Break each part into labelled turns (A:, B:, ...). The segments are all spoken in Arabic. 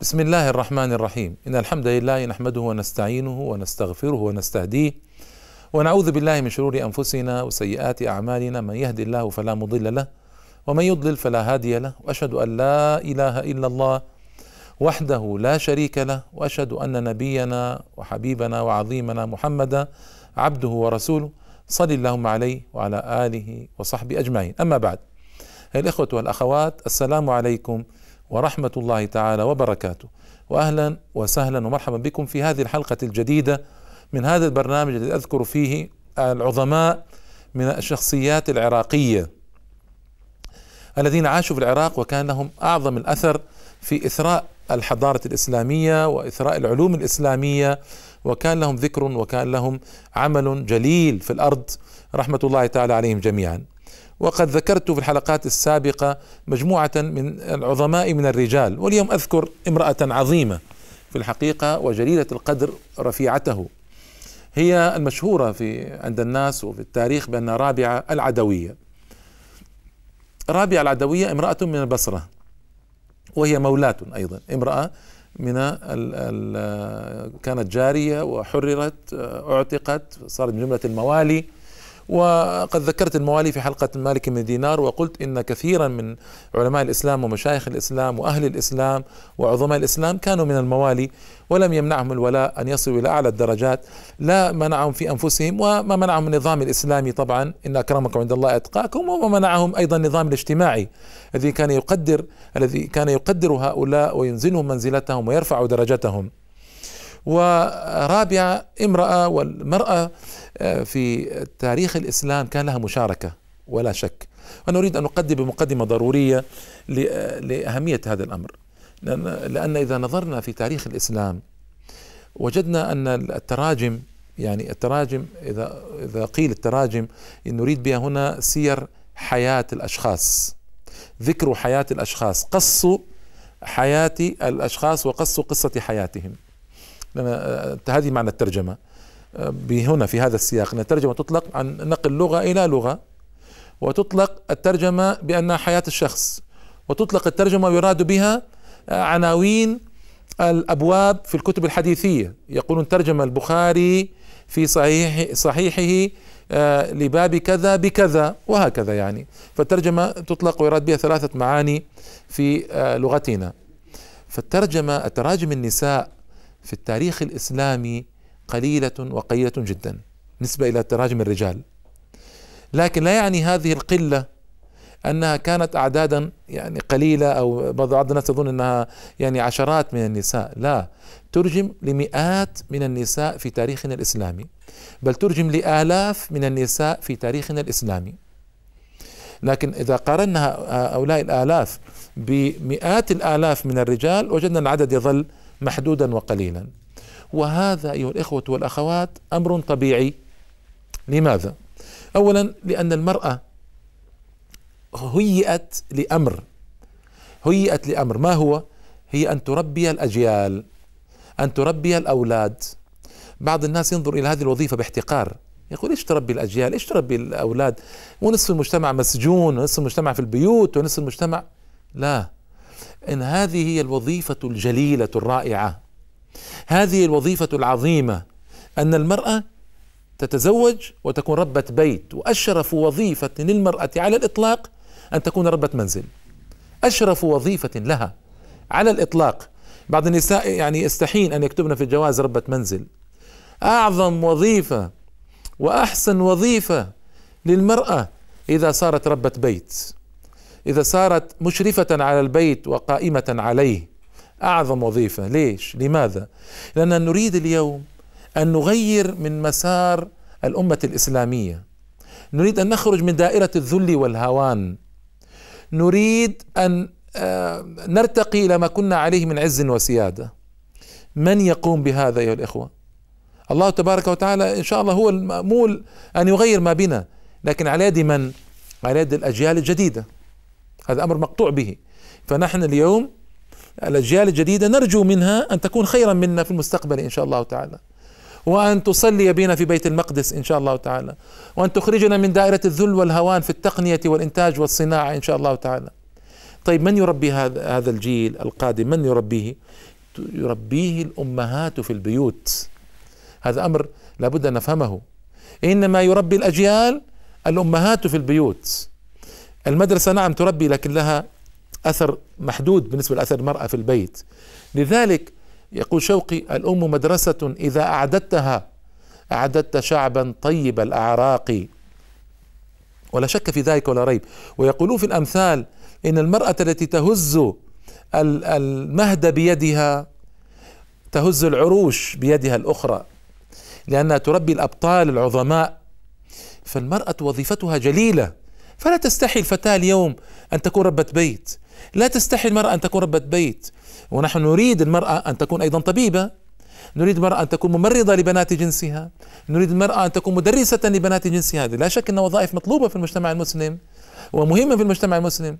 A: بسم الله الرحمن الرحيم إن الحمد لله نحمده ونستعينه ونستغفره ونستهديه ونعوذ بالله من شرور أنفسنا وسيئات أعمالنا من يهدي الله فلا مضل له ومن يضلل فلا هادي له وأشهد أن لا إله إلا الله وحده لا شريك له وأشهد أن نبينا وحبيبنا وعظيمنا محمدا عبده ورسوله صل اللهم عليه وعلى آله وصحبه أجمعين أما بعد الإخوة والأخوات السلام عليكم ورحمة الله تعالى وبركاته. وأهلا وسهلا ومرحبا بكم في هذه الحلقة الجديدة من هذا البرنامج الذي أذكر فيه العظماء من الشخصيات العراقية الذين عاشوا في العراق وكان لهم أعظم الأثر في إثراء الحضارة الإسلامية وإثراء العلوم الإسلامية. وكان لهم ذكر وكان لهم عمل جليل في الأرض. رحمة الله تعالى عليهم جميعا. وقد ذكرت في الحلقات السابقة مجموعة من العظماء من الرجال واليوم أذكر امرأة عظيمة في الحقيقة وجليلة القدر رفيعته. هي المشهورة في عند الناس وفي التاريخ بأنها رابعة العدوية. رابعة العدوية امرأة من البصرة وهي مولاة أيضا امرأة من ال ال كانت جارية وحررت أعتقت صارت من جملة الموالي. وقد ذكرت الموالي في حلقة مالك من دينار وقلت إن كثيرا من علماء الإسلام ومشايخ الإسلام وأهل الإسلام وعظماء الإسلام كانوا من الموالي ولم يمنعهم الولاء أن يصلوا إلى أعلى الدرجات. لا منعهم في أنفسهم وما منعهم النظام الإسلامي طبعا. إن أكرمكم عند الله أتقاكم وما منعهم أيضا النظام الاجتماعي الذي كان يقدر الذي كان يقدر هؤلاء وينزلهم منزلتهم ويرفع درجتهم. ورابعة امرأة والمرأة آه، في تاريخ الإسلام كان لها مشاركة ولا شك. وأنا أريد أن أقدم بمقدمة ضرورية لأهمية هذا الأمر. لأن إذا نظرنا في تاريخ الإسلام وجدنا أن التراجم يعني التراجم إذا إذا قيل التراجم نريد بها هنا سير حياة الأشخاص ذكر حياة الأشخاص قص حياة الأشخاص وقص قصة حياتهم. هذه معنى الترجمة. هنا في هذا السياق أن الترجمة تطلق عن نقل لغة إلى لغة وتطلق الترجمة بأنها حياة الشخص وتطلق الترجمة ويراد بها عناوين الأبواب في الكتب الحديثية. يقولون ترجم البخاري في صحيح صحيحه آه، لباب كذا بكذا وهكذا يعني. فالترجمة تطلق ويراد بها ثلاثة معاني في آه، لغتنا. فالترجمة التراجم النساء في التاريخ الإسلامي قليلة وقليلة جدا نسبة إلى تراجم الرجال. لكن لا يعني هذه القلة أنها كانت أعدادا يعني قليلة أو بعض الناس يظن أنها يعني عشرات من النساء. لا ترجم لمئات من النساء في تاريخنا الإسلامي بل ترجم لآلاف من النساء في تاريخنا الإسلامي. لكن إذا قارنا هؤلاء الآلاف بمئات الآلاف من الرجال وجدنا العدد يظل محدودا وقليلا وهذا أيها الإخوة والأخوات أمر طبيعي لماذا؟ أولا لأن المرأة هيئت لأمر هيئت لأمر ما هو؟ هي أن تربي الأجيال أن تربي الأولاد بعض الناس ينظر إلى هذه الوظيفة باحتقار يقول إيش تربي الأجيال؟ إيش تربي الأولاد؟ ونصف المجتمع مسجون ونصف المجتمع في البيوت ونصف المجتمع لا إن هذه هي الوظيفة الجليلة الرائعة. هذه الوظيفة العظيمة أن المرأة تتزوج وتكون ربة بيت وأشرف وظيفة للمرأة على الإطلاق أن تكون ربة منزل. أشرف وظيفة لها على الإطلاق. بعض النساء يعني يستحين أن يكتبن في الجواز ربة منزل. أعظم وظيفة وأحسن وظيفة للمرأة إذا صارت ربة بيت. إذا صارت مشرفة على البيت وقائمة عليه. أعظم وظيفة. ليش؟ لماذا؟ لاننا نريد اليوم أن نغير من مسار الأمة الإسلامية. نريد أن نخرج من دائرة الذل والهوان. نريد أن آه، نرتقي إلى ما كنا عليه من عز وسيادة. من يقوم بهذا أيها الإخوة؟ الله تبارك وتعالى إن شاء الله هو المأمول أن يغير ما بنا. لكن على يد من؟ على يد الأجيال الجديدة. هذا أمر مقطوع به. فنحن اليوم الأجيال الجديدة نرجو منها أن تكون خيرا منا في المستقبل إن شاء الله تعالى. وأن تصلي بنا في بيت المقدس إن شاء الله تعالى. وأن تخرجنا من دائرة الذل والهوان في التقنية والإنتاج والصناعة إن شاء الله تعالى. طيب من يربي هذا هذا الجيل القادم؟ من يربيه؟ يربيه الأمهات في البيوت. هذا أمر لابد أن نفهمه. إنما يربي الأجيال الأمهات في البيوت. المدرسة نعم تربي لكن لها أثر محدود بالنسبة لأثر المرأة في البيت. لذلك يقول شوقي الأم مدرسة إذا أعددتها أعددت شعبا طيب الأعراق. ولا شك في ذلك ولا ريب. ويقولون في الأمثال إن المرأة التي تهز المهد بيدها تهز العروش بيدها الأخرى لأنها تربي الأبطال العظماء فالمرأة وظيفتها جليلة. فلا تستحي الفتاة اليوم أن تكون ربة بيت. لا تستحي المرأة أن تكون ربة بيت. ونحن نريد المرأة أن تكون أيضا طبيبة. نريد المرأة أن تكون ممرضة لبنات جنسها. نريد المرأة أن تكون مدرسة لبنات جنسها. هذه لا شك أن وظائف مطلوبة في المجتمع المسلم ومهمة في المجتمع المسلم.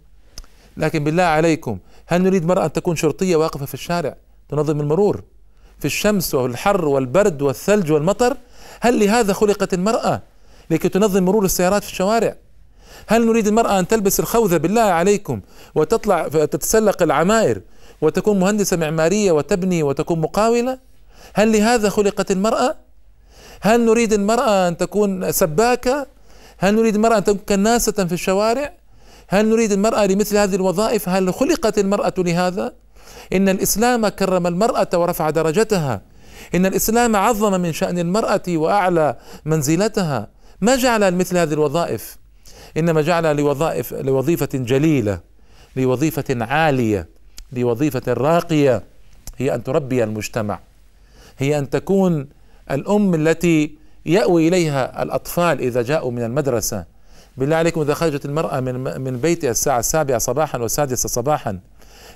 A: لكن بالله عليكم هل نريد المرأة أن تكون شرطية واقفة في الشارع تنظم المرور في الشمس والحر والبرد والثلج والمطر؟ هل لهذا خلقت المرأة لكي تنظم مرور السيارات في الشوارع؟ هل نريد المرأة أن تلبس الخوذة بالله عليكم وتطلع تتسلق العمائر وتكون مهندسة معمارية وتبني وتكون مقاولة؟ هل لهذا خلقت المرأة؟ هل نريد المرأة أن تكون سباكة؟ هل نريد المرأة أن تكون كناسة في الشوارع؟ هل نريد المرأة لمثل هذه الوظائف؟ هل خلقت المرأة لهذا؟ إن الإسلام كرم المرأة ورفع درجتها. إن الإسلام عظم من شأن المرأة وأعلى منزلتها. ما جعل مثل هذه الوظائف؟ إنما جعل لوظائف لوظيفة جليلة لوظيفة عالية لوظيفة راقية. هي أن تربي المجتمع. هي أن تكون الأم التي يأوي إليها الأطفال إذا جاءوا من المدرسة. بالله عليكم إذا خرجت المرأة من من بيتها الساعة السابعة صباحا والسادسة صباحا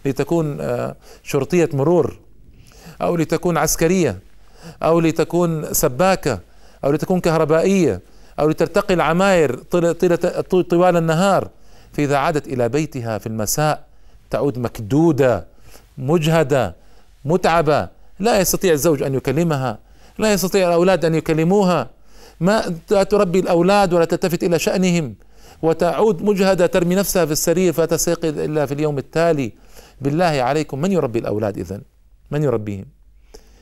A: لتكون آه، شرطية مرور أو لتكون عسكرية أو لتكون سباكة أو لتكون كهربائية أو لترتقي العماير طوال النهار. فإذا عادت إلى بيتها في المساء تعود مكدودة مجهدة متعبة. لا يستطيع الزوج أن يكلمها لا يستطيع الأولاد أن يكلموها. ما تربي الأولاد ولا تلتفت إلى شأنهم. وتعود مجهدة ترمي نفسها في السرير فتستيقظ إلا في اليوم التالي. بالله عليكم من يربي الأولاد اذا من يربيهم؟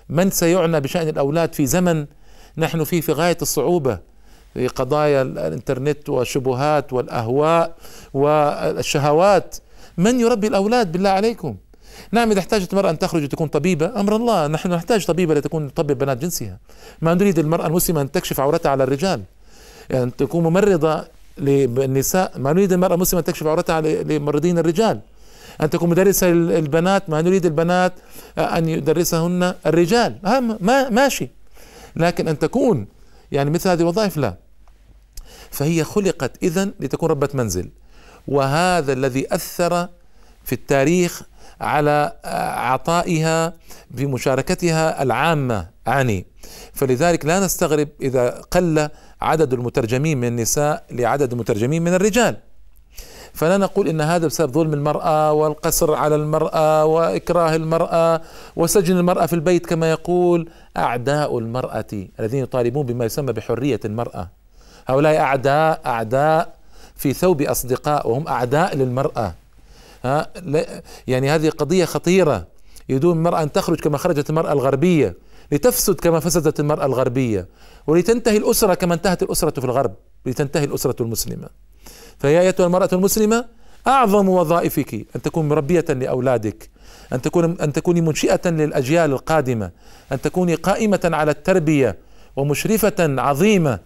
A: من سيعنى بشأن الأولاد في زمن نحن فيه في غاية الصعوبة؟ في قضايا الإنترنت والشبهات والأهواء والشهوات. من يربي الأولاد بالله عليكم؟ نعم إذا احتاجت المرأة أن تخرج وتكون طبيبة أمر الله نحن نحتاج طبيبة لتكون تطبب بنات جنسها. ما نريد المرأة المسلمة أن تكشف عورتها على الرجال يعني أن تكون ممرضة للنساء. ما نريد المرأة المسلمة أن تكشف عورتها لممرضين الرجال أن تكون مدرسة للبنات ما نريد البنات أن يدرسهن الرجال. ما ماشي. لكن أن تكون يعني مثل هذه الوظائف لا. فهي خلقت إذن لتكون ربة منزل. وهذا الذي أثر في التاريخ على عطائها بمشاركتها العامة عني. فلذلك لا نستغرب إذا قل عدد المترجمين من النساء لعدد المترجمين من الرجال. فلا نقول إن هذا بسبب ظلم المرأة والقصر على المرأة وإكراه المرأة وسجن المرأة في البيت كما يقول أعداء المرأة الذين يطالبون بما يسمى بحرية المرأة. هؤلاء أعداء أعداء في ثوب اصدقاء وهم أعداء للمرأة. ها يعني هذه قضية خطيرة. يدون المرأة أن تخرج كما خرجت المرأة الغربية لتفسد كما فسدت المرأة الغربية. ولتنتهي الأسرة كما انتهت الأسرة في الغرب لتنتهي الأسرة المسلمة. فيا أيتها المرأة المسلمة أعظم وظائفك أن تكون مربية لأولادك أن تكون أن تكوني منشئة للأجيال القادمة أن تكوني قائمة على التربية ومشرفة عظيمة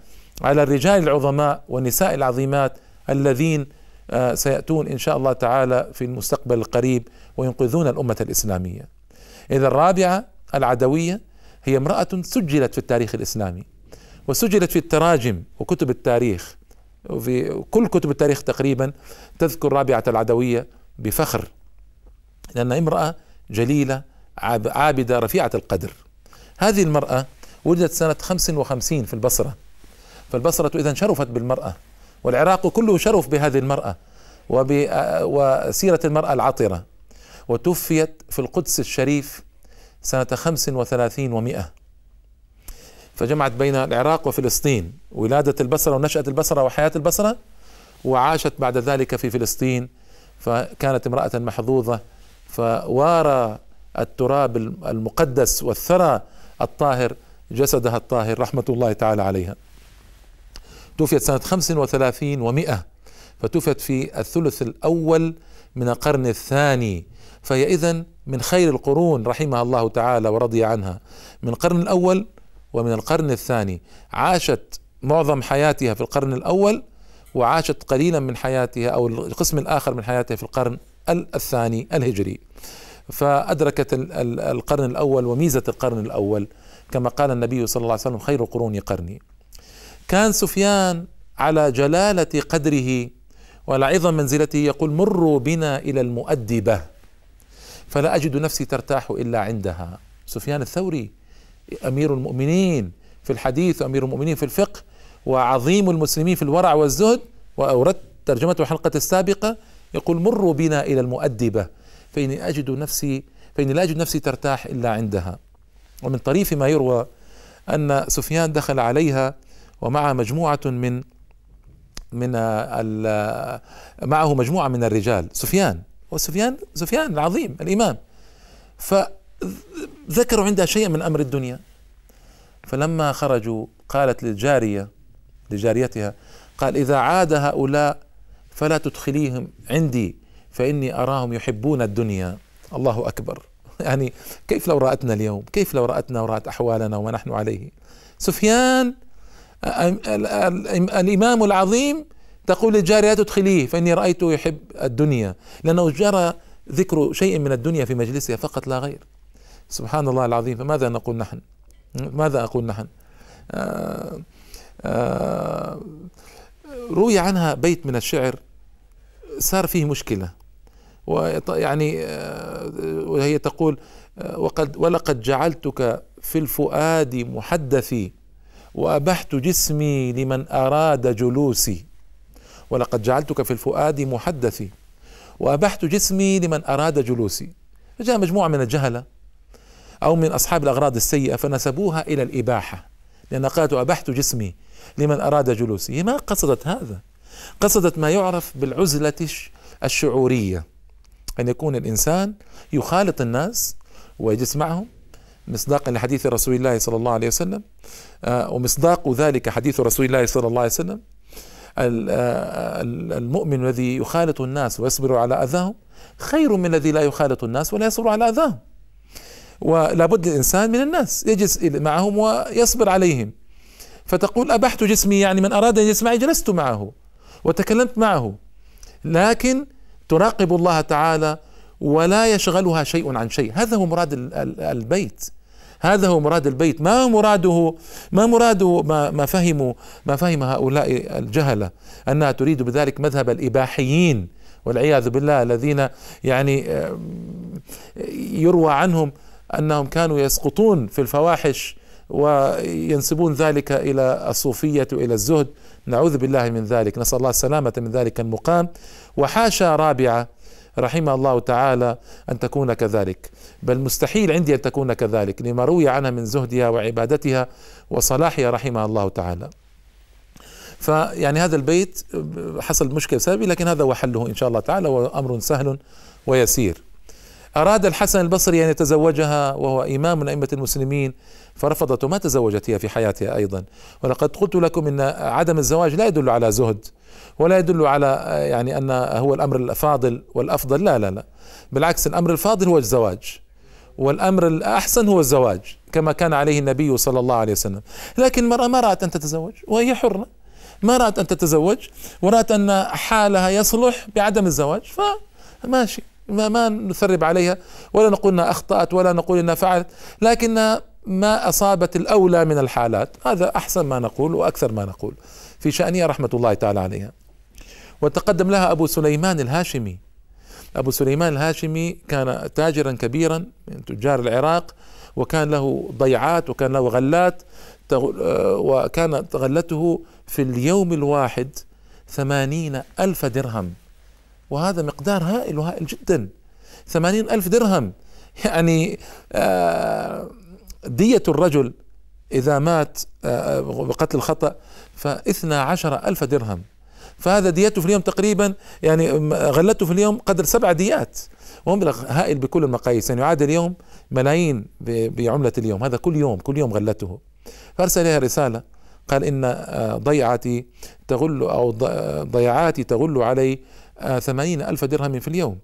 A: على الرجال العظماء والنساء العظيمات الذين آه، سيأتون إن شاء الله تعالى في المستقبل القريب وينقذون الأمة الإسلامية. إذا الرابعة العدوية هي امرأة سجلت في التاريخ الإسلامي وسجلت في التراجم وكتب التاريخ وفي كل كتب التاريخ تقريبا تذكر رابعة العدوية بفخر لأنها امرأة جليلة عابدة رفيعة القدر. هذه المرأة ولدت سنة 55 في البصرة. فالبصرة إذا شرفت بالمرأة والعراق كله شرف بهذه المرأة وسيرة المرأة العطرة وتوفيت في القدس الشريف سنة خمس وثلاثين ومئة. فجمعت بين العراق وفلسطين ولادة البصرة ونشأة البصرة وحياة البصرة وعاشت بعد ذلك في فلسطين فكانت امرأة محظوظة فوارى التراب المقدس والثرى الطاهر جسدها الطاهر رحمة الله تعالى عليها. توفيت سنة خمس وثلاثين ومئة فتوفيت في الثلث الأول من القرن الثاني فهي إذن من خير القرون رحمها الله تعالى ورضي عنها. من القرن الأول ومن القرن الثاني. عاشت معظم حياتها في القرن الأول وعاشت قليلا من حياتها أو القسم الآخر من حياتها في القرن الثاني الهجري. فأدركت القرن الأول وميزة القرن الأول. كما قال النبي صلى الله عليه وسلم خير القرون قرني. كان سفيان على جلالة قدره وعلى عظم منزلته يقول مروا بنا إلى المؤدبة. فلا أجد نفسي ترتاح إلا عندها. سفيان الثوري أمير المؤمنين في الحديث وأمير المؤمنين في الفقه وعظيم المسلمين في الورع والزهد. وأوردت ترجمته الحلقة السابقة يقول مروا بنا إلى المؤدبة. فإني أجد نفسي فإني لا أجد نفسي ترتاح إلا عندها. ومن طريف ما يروى أن سفيان دخل عليها ومع مجموعة من من معه مجموعة من الرجال سفيان. وسفيان سفيان العظيم الإمام. فذكروا عندها شيئا من أمر الدنيا. فلما خرجوا قالت للجارية لجاريتها قال إذا عاد هؤلاء فلا تدخليهم عندي فإني أراهم يحبون الدنيا. الله أكبر. يعني كيف لو رأتنا اليوم؟ كيف لو رأتنا ورأت أحوالنا وما نحن عليه؟ سفيان الإمام العظيم تقول للجارية تدخليه فإني رأيته يحب الدنيا لأنه جرى ذكر شيء من الدنيا في مجلسها فقط لا غير. سبحان الله العظيم. فماذا نقول نحن؟ ماذا أقول نحن؟ آآ آآ روي عنها بيت من الشعر صار فيه مشكلة ويعني وهي تقول وقد ولقد جعلتك في الفؤاد محدثي. وأبحت جسمي لمن أراد جلوسي. ولقد جعلتك في الفؤاد محدثي. وأبحت جسمي لمن أراد جلوسي. جاء مجموعة من الجهلة أو من أصحاب الأغراض السيئة فنسبوها إلى الإباحة. لأن قالت أبحت جسمي لمن أراد جلوسي. هي ما قصدت هذا. قصدت ما يعرف بالعزلة الشعورية. أن يكون الإنسان يخالط الناس ويجلس معهم مصداقا لحديث رسول الله صلى الله عليه وسلم آه، ومصداق ذلك حديث رسول الله صلى الله عليه وسلم. آه، المؤمن الذي يخالط الناس ويصبر على أذاهم خير من الذي لا يخالط الناس ولا يصبر على أذاهم. ولا بد الإنسان من الناس يجلس معهم ويصبر عليهم. فتقول أبحت جسمي يعني من أراد أن يسمع جلست معه وتكلمت معه. لكن تراقب الله تعالى ولا يشغلها شيء عن شيء. هذا هو مراد البيت. هذا هو مراد البيت. ما مراده ما مراده ما, ما فهموا ما فهم هؤلاء الجهلة أنها تريد بذلك مذهب الإباحيين والعياذ بالله الذين يعني يروى عنهم أنهم كانوا يسقطون في الفواحش وينسبون ذلك إلى الصوفية وإلى الزهد. نعوذ بالله من ذلك. نسأل الله السلامة من ذلك المقام. وحاشا رابعة رحمه الله تعالى أن تكون كذلك. بل مستحيل عندي أن تكون كذلك لما روي عنها من زهدها وعبادتها وصلاحها رحمه الله تعالى. فيعني هذا البيت حصل مشكلة سببي لكن هذا هو حله إن شاء الله تعالى وأمر سهل ويسير. أراد الحسن البصري أن يتزوجها وهو إمام أئمة المسلمين. فرفضت وما تزوجت هي في حياتها أيضا. ولقد قلت لكم أن عدم الزواج لا يدل على زهد ولا يدل على يعني أن هو الأمر الفاضل والأفضل. لا لا لا. بالعكس الأمر الفاضل هو الزواج والأمر الأحسن هو الزواج كما كان عليه النبي صلى الله عليه وسلم. لكن المرأة ما رأت أن تتزوج وهي حرة. ما رأت أن تتزوج ورأت أن حالها يصلح بعدم الزواج فماشي. ما, ما نثرب عليها ولا نقول إنها أخطأت ولا نقول إنها فعلت. لكنها ما أصابت الأولى من الحالات. هذا أحسن ما نقول وأكثر ما نقول. في شانها رحمة الله تعالى عليها. وتقدم لها أبو سليمان الهاشمي. أبو سليمان الهاشمي كان تاجرا كبيرا من تجار العراق وكان له ضيعات وكان له غلات وكانت غلته في اليوم الواحد ثمانين ألف درهم. وهذا مقدار هائل وهائل جدا. ثمانين ألف درهم. يعني آه، دية الرجل إذا مات آه، بقتل الخطأ فاثنى عشر ألف درهم. فهذا ديته في اليوم تقريبا يعني غلته في اليوم قدر سبع ديات. ومبلغ هائل بكل المقاييس. يعني يعادل اليوم ملايين بعملة اليوم. هذا كل يوم كل يوم غلته. فأرسل إليها رسالة قال إن آه، ضيعتي تغل أو ضيعاتي تغل علي آه، ثمانين ألف درهم في اليوم.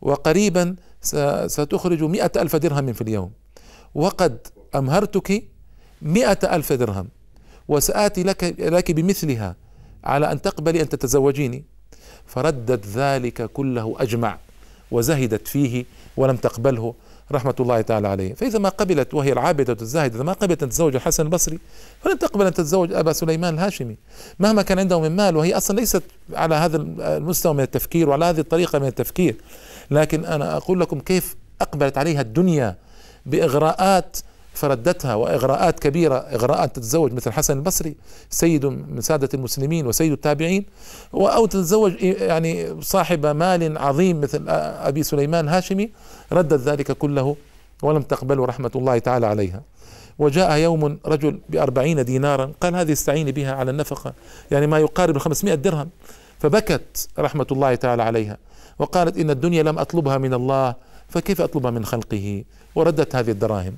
A: وقريبا ستخرج مئة ألف درهم في اليوم. وقد أمهرتك مئة ألف درهم وسآتي لك, لك بمثلها على أن تقبلي أن تتزوجيني. فردت ذلك كله أجمع وزهدت فيه ولم تقبله رحمة الله تعالى عليه. فإذا ما قبلت وهي العابدة الزاهدة إذا ما قبلت أن تتزوج الحسن البصري فلن تقبل أن تتزوج أبا سليمان الهاشمي. مهما كان عنده من مال وهي أصلا ليست على هذا المستوى من التفكير وعلى هذه الطريقة من التفكير. لكن أنا أقول لكم كيف أقبلت عليها الدنيا بإغراءات فردتها وإغراءات كبيرة إغراءات تتزوج مثل الحسن البصري سيد من سادة المسلمين وسيد التابعين أو تتزوج يعني صاحب مال عظيم مثل أبي سليمان الهاشمي ردت ذلك كله ولم تقبله رحمة الله تعالى عليها. وجاء يوم رجل بأربعين دينارا قال هذه استعيني بها على النفقة يعني ما يقارب الخمسمائة درهم فبكت رحمة الله تعالى عليها. وقالت إن الدنيا لم أطلبها من الله فكيف أطلبها من خلقه؟ وردت هذه الدراهم.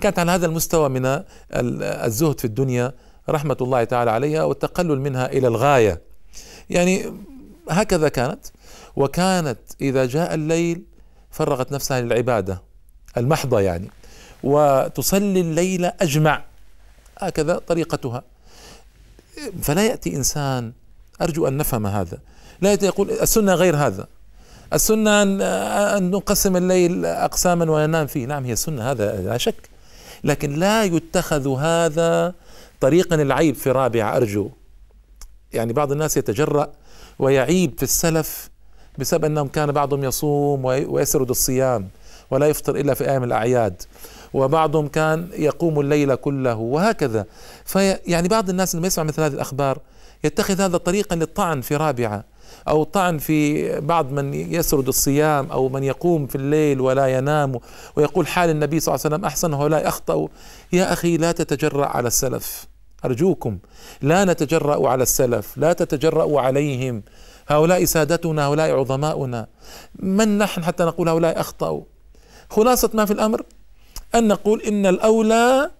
A: كانت على هذا المستوى من الزهد في الدنيا رحمة الله تعالى عليها والتقلل منها إلى الغاية. يعني هكذا كانت. وكانت إذا جاء الليل فرغت نفسها للعبادة المحضة يعني وتصلي الليل أجمع. هكذا طريقتها. فلا يأتي إنسان أرجو أن نفهم هذا. لا يأتي يقول السنة غير هذا. السنة أن نقسم الليل أقساما وننام فيه. نعم هي السنة هذا لا شك. لكن لا يتخذ هذا طريقا العيب في رابعة أرجو. يعني بعض الناس يتجرأ ويعيب في السلف بسبب أنهم كان بعضهم يصوم ويسرد الصيام ولا يفطر إلا في أيام الأعياد. وبعضهم كان يقوم الليل كله وهكذا. فيعني بعض الناس لما يسمع مثل هذه الأخبار يتخذ هذا طريقا للطعن في رابعة. أو طعن في بعض من يسرد الصيام أو من يقوم في الليل ولا ينام ويقول حال النبي صلى الله عليه وسلم أحسن وهؤلاء أخطأوا يا أخي لا تتجرأ على السلف. أرجوكم لا نتجرأ على السلف لا تتجرأوا عليهم. هؤلاء سادتنا هؤلاء عظماؤنا. من نحن حتى نقول هؤلاء أخطأوا؟ خلاصة ما في الأمر أن نقول إن الأولى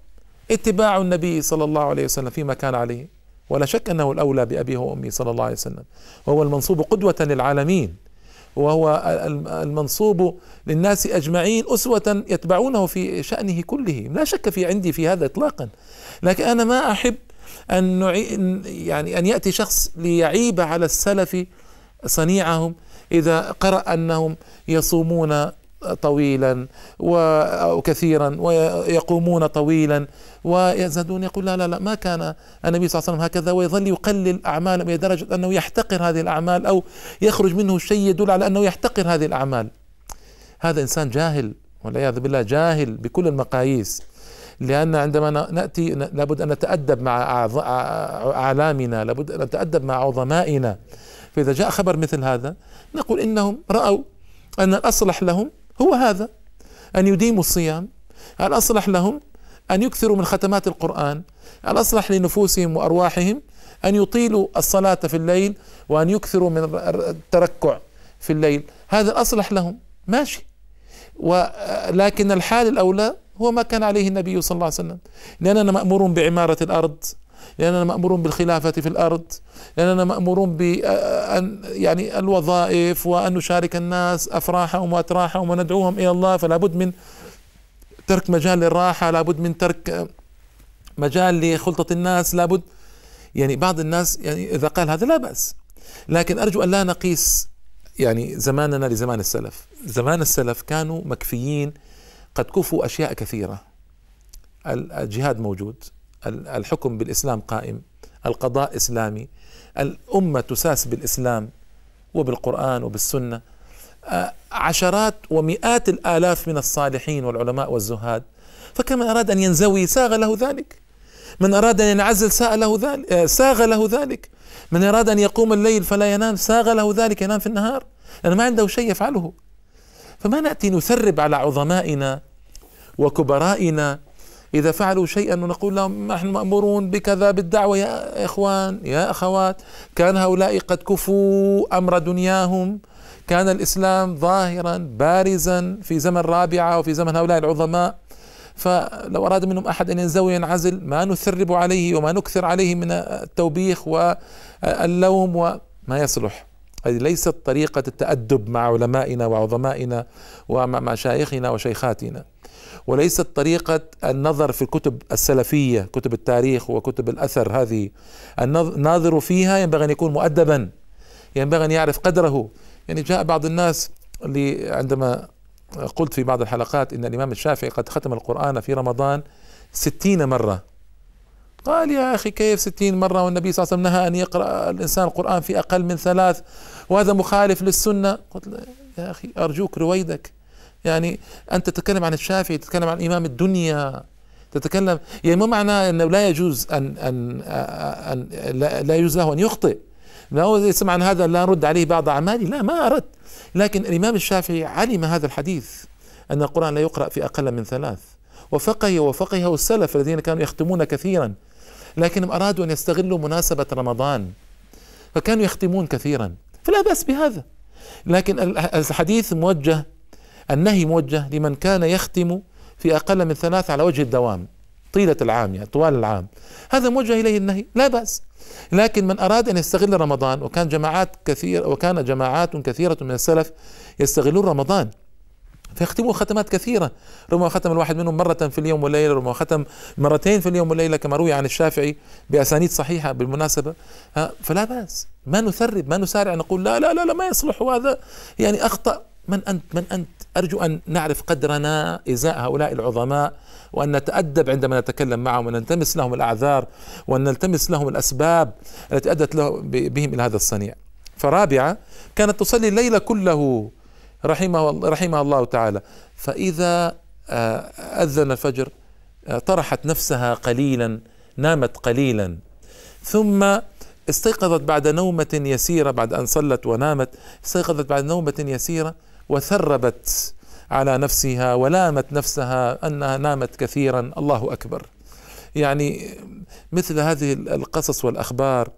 A: اتباع النبي صلى الله عليه وسلم فيما كان عليه. ولا شك أنه الأولى بابيه وامه صلى الله عليه وسلم. وهو المنصوب قدوة للعالمين. وهو المنصوب للناس أجمعين أسوة يتبعونه في شأنه كله. لا شك في عندي في هذا اطلاقا. لكن أنا ما أحب أن يعني أن يأتي شخص ليعيب على السلف صنيعهم إذا قرأ أنهم يصومون طويلا وكثيرا ويقومون طويلا ويزهدون يقول لا لا لا ما كان النبي صلى الله عليه وسلم هكذا ويظل يقلل أعماله إلى درجة أنه يحتقر هذه الأعمال أو يخرج منه شيء يدل على أنه يحتقر هذه الأعمال. هذا إنسان جاهل والعياذ بالله جاهل بكل المقاييس لأن عندما نأتي لابد أن نتأدب مع أعلامنا لابد أن نتأدب مع عظمائنا. فإذا جاء خبر مثل هذا نقول إنهم رأوا أن الأصلح لهم هو هذا. أن يديموا الصيام الأصلح لهم؟ أن يكثروا من ختمات القرآن الأصلح لنفوسهم وأرواحهم؟ أن يطيلوا الصلاة في الليل وأن يكثروا من التركع في الليل. هذا الأصلح لهم. ماشي. ولكن الحال الأولى هو ما كان عليه النبي صلى الله عليه وسلم. لأننا مأمورون بعمارة الأرض. لأننا مأمورون بالخلافة في الأرض لأننا مأمورون بأن يعني الوظائف وأن نشارك الناس أفراحهم وأتراحهم وندعوهم إلى الله فلا بد من ترك مجال للراحة لابد من ترك مجال لخلطة الناس لابد يعني بعض الناس يعني إذا قال هذا لا بأس. لكن أرجو أن لا نقيس يعني زماننا لزمان السلف. زمان السلف كانوا مكفيين قد كفوا أشياء كثيرة. الجهاد موجود. الحكم بالإسلام قائم القضاء إسلامي الأمة تساس بالإسلام وبالقرآن وبالسنة. عشرات ومئات الآلاف من الصالحين والعلماء والزهاد. فكمن أراد أن ينزوي ساغ له ذلك. من أراد أن ينعزل ساغ له ذلك ساغ له ذلك. من أراد أن يقوم الليل فلا ينام ساغ له ذلك ينام في النهار. لأنه ما عنده شيء يفعله. فما نأتي نثرب على عظمائنا وكبرائنا إذا فعلوا شيئا ونقول لهم نحن مأمورون بكذا بالدعوة يا إخوان يا أخوات كان هؤلاء قد كفوا أمر دنياهم كان الإسلام ظاهرا بارزا في زمن رابعة وفي زمن هؤلاء العظماء. فلو أراد منهم أحد أن ينزوي ينعزل ما نثرب عليه وما نكثر عليه من التوبيخ واللوم وما يصلح. هذه ليست طريقة التأدب مع علمائنا وعظمائنا ومع مشايخنا وشيخاتنا. وليست طريقة النظر في الكتب السلفية كتب التاريخ وكتب الأثر هذه. الناظر فيها ينبغي أن يكون مؤدبا ينبغي أن يعرف قدره. يعني جاء بعض الناس اللي عندما قلت في بعض الحلقات إن الإمام الشافعي قد ختم القرآن في رمضان ستين مرة. قال يا أخي كيف ستين مرة؟ والنبي صلى الله عليه وسلم نهى أن يقرأ الإنسان القرآن في أقل من ثلاث وهذا مخالف للسنة. قلت يا أخي أرجوك رويدك. يعني أنت تتكلم عن الشافعي تتكلم عن إمام الدنيا تتكلم يعني ما معناه أنه لا يجوز أن أن, أن لا يجوز له أن يخطئ. لا يسمع عن هذا لا نرد عليه بعض أعمالي لا ما أردت لكن الإمام الشافعي علم هذا الحديث أن القرآن لا يقرأ في أقل من ثلاث. وفقه وفقه السلف الذين كانوا يختمون كثيرا لكنهم أرادوا أن يستغلوا مناسبة رمضان فكانوا يختمون كثيرا. فلا بأس بهذا. لكن الحديث موجه النهي موجه لمن كان يختم في أقل من ثلاث على وجه الدوام طيلة العام يعني طوال العام. هذا موجه إليه النهي لا بأس. لكن من أراد أن يستغل رمضان وكان جماعات كثير وكان جماعات كثيرة من السلف يستغلون رمضان فيختموا ختمات كثيرة. ربما ختم الواحد منهم مرة في اليوم والليلة ربما ختم مرتين في اليوم والليلة كما روي عن الشافعي بأسانيد صحيحة بالمناسبة. فلا بأس. ما نثرب ما نسارع نقول لا لا لا, لا ما يصلح هذا. يعني أخطأ. من أنت من أنت؟ أرجو أن نعرف قدرنا إزاء هؤلاء العظماء وأن نتأدب عندما نتكلم معهم ونلتمس لهم الأعذار وأن نلتمس لهم الأسباب التي أدت له بهم إلى هذا الصنيع. فرابعة كانت تصلي الليل كله رحمه, رحمه الله تعالى. فإذا آه، أذن الفجر آه، طرحت نفسها قليلا نامت قليلا. ثم استيقظت بعد نومة يسيرة بعد أن صلت ونامت استيقظت بعد نومة يسيرة وثربت على نفسها ولامت نفسها أنها نامت كثيرا. الله أكبر. يعني مثل هذه القصص والأخبار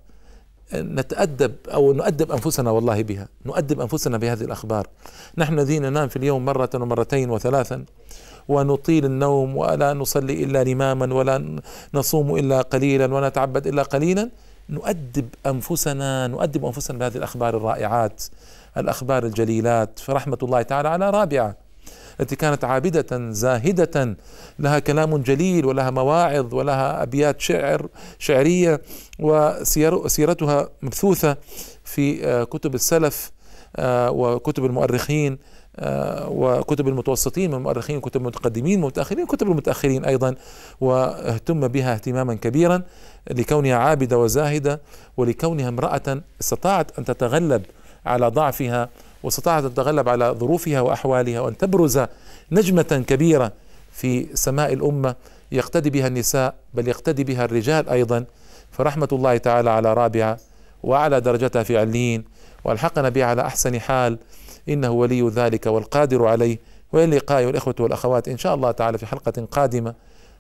A: نتأدب أو نؤدب أنفسنا والله بها. نؤدب أنفسنا بهذه الأخبار. نحن الذين ننام في اليوم مرة ومرتين وثلاثا ونطيل النوم ولا نصلي إلا لماما ولا نصوم إلا قليلا ولا نتعبد إلا قليلا. نؤدب أنفسنا نؤدب أنفسنا بهذه الأخبار الرائعات. الأخبار الجليلات. فرحمة الله تعالى على رابعة التي كانت عابدة زاهدة لها كلام جليل ولها مواعظ ولها أبيات شعر شعرية وسيرتها مبثوثة في آه، كتب السلف آه، وكتب المؤرخين آه، وكتب المتوسطين من المؤرخين وكتب المتقدمين والمتأخرين وكتب المتأخرين أيضا. واهتم بها اهتماما كبيرا لكونها عابدة وزاهدة ولكونها امرأة استطاعت أن تتغلب على ضعفها واستطاعت أن تتغلب على ظروفها وأحوالها وأن تبرز نجمة كبيرة في سماء الأمة. يقتدي بها النساء بل يقتدي بها الرجال أيضا. فرحمة الله تعالى على رابعة وأعلى درجتها في علين وألحقنا بها على أحسن حال. إنه ولي ذلك والقادر عليه. وإلى اللقاء والإخوة والأخوات. إن شاء الله تعالى في حلقة قادمة.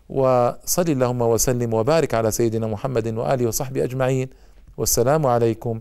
A: وصل اللهم وسلم وبارك على سيدنا محمد وآله وصحبه أجمعين. والسلام عليكم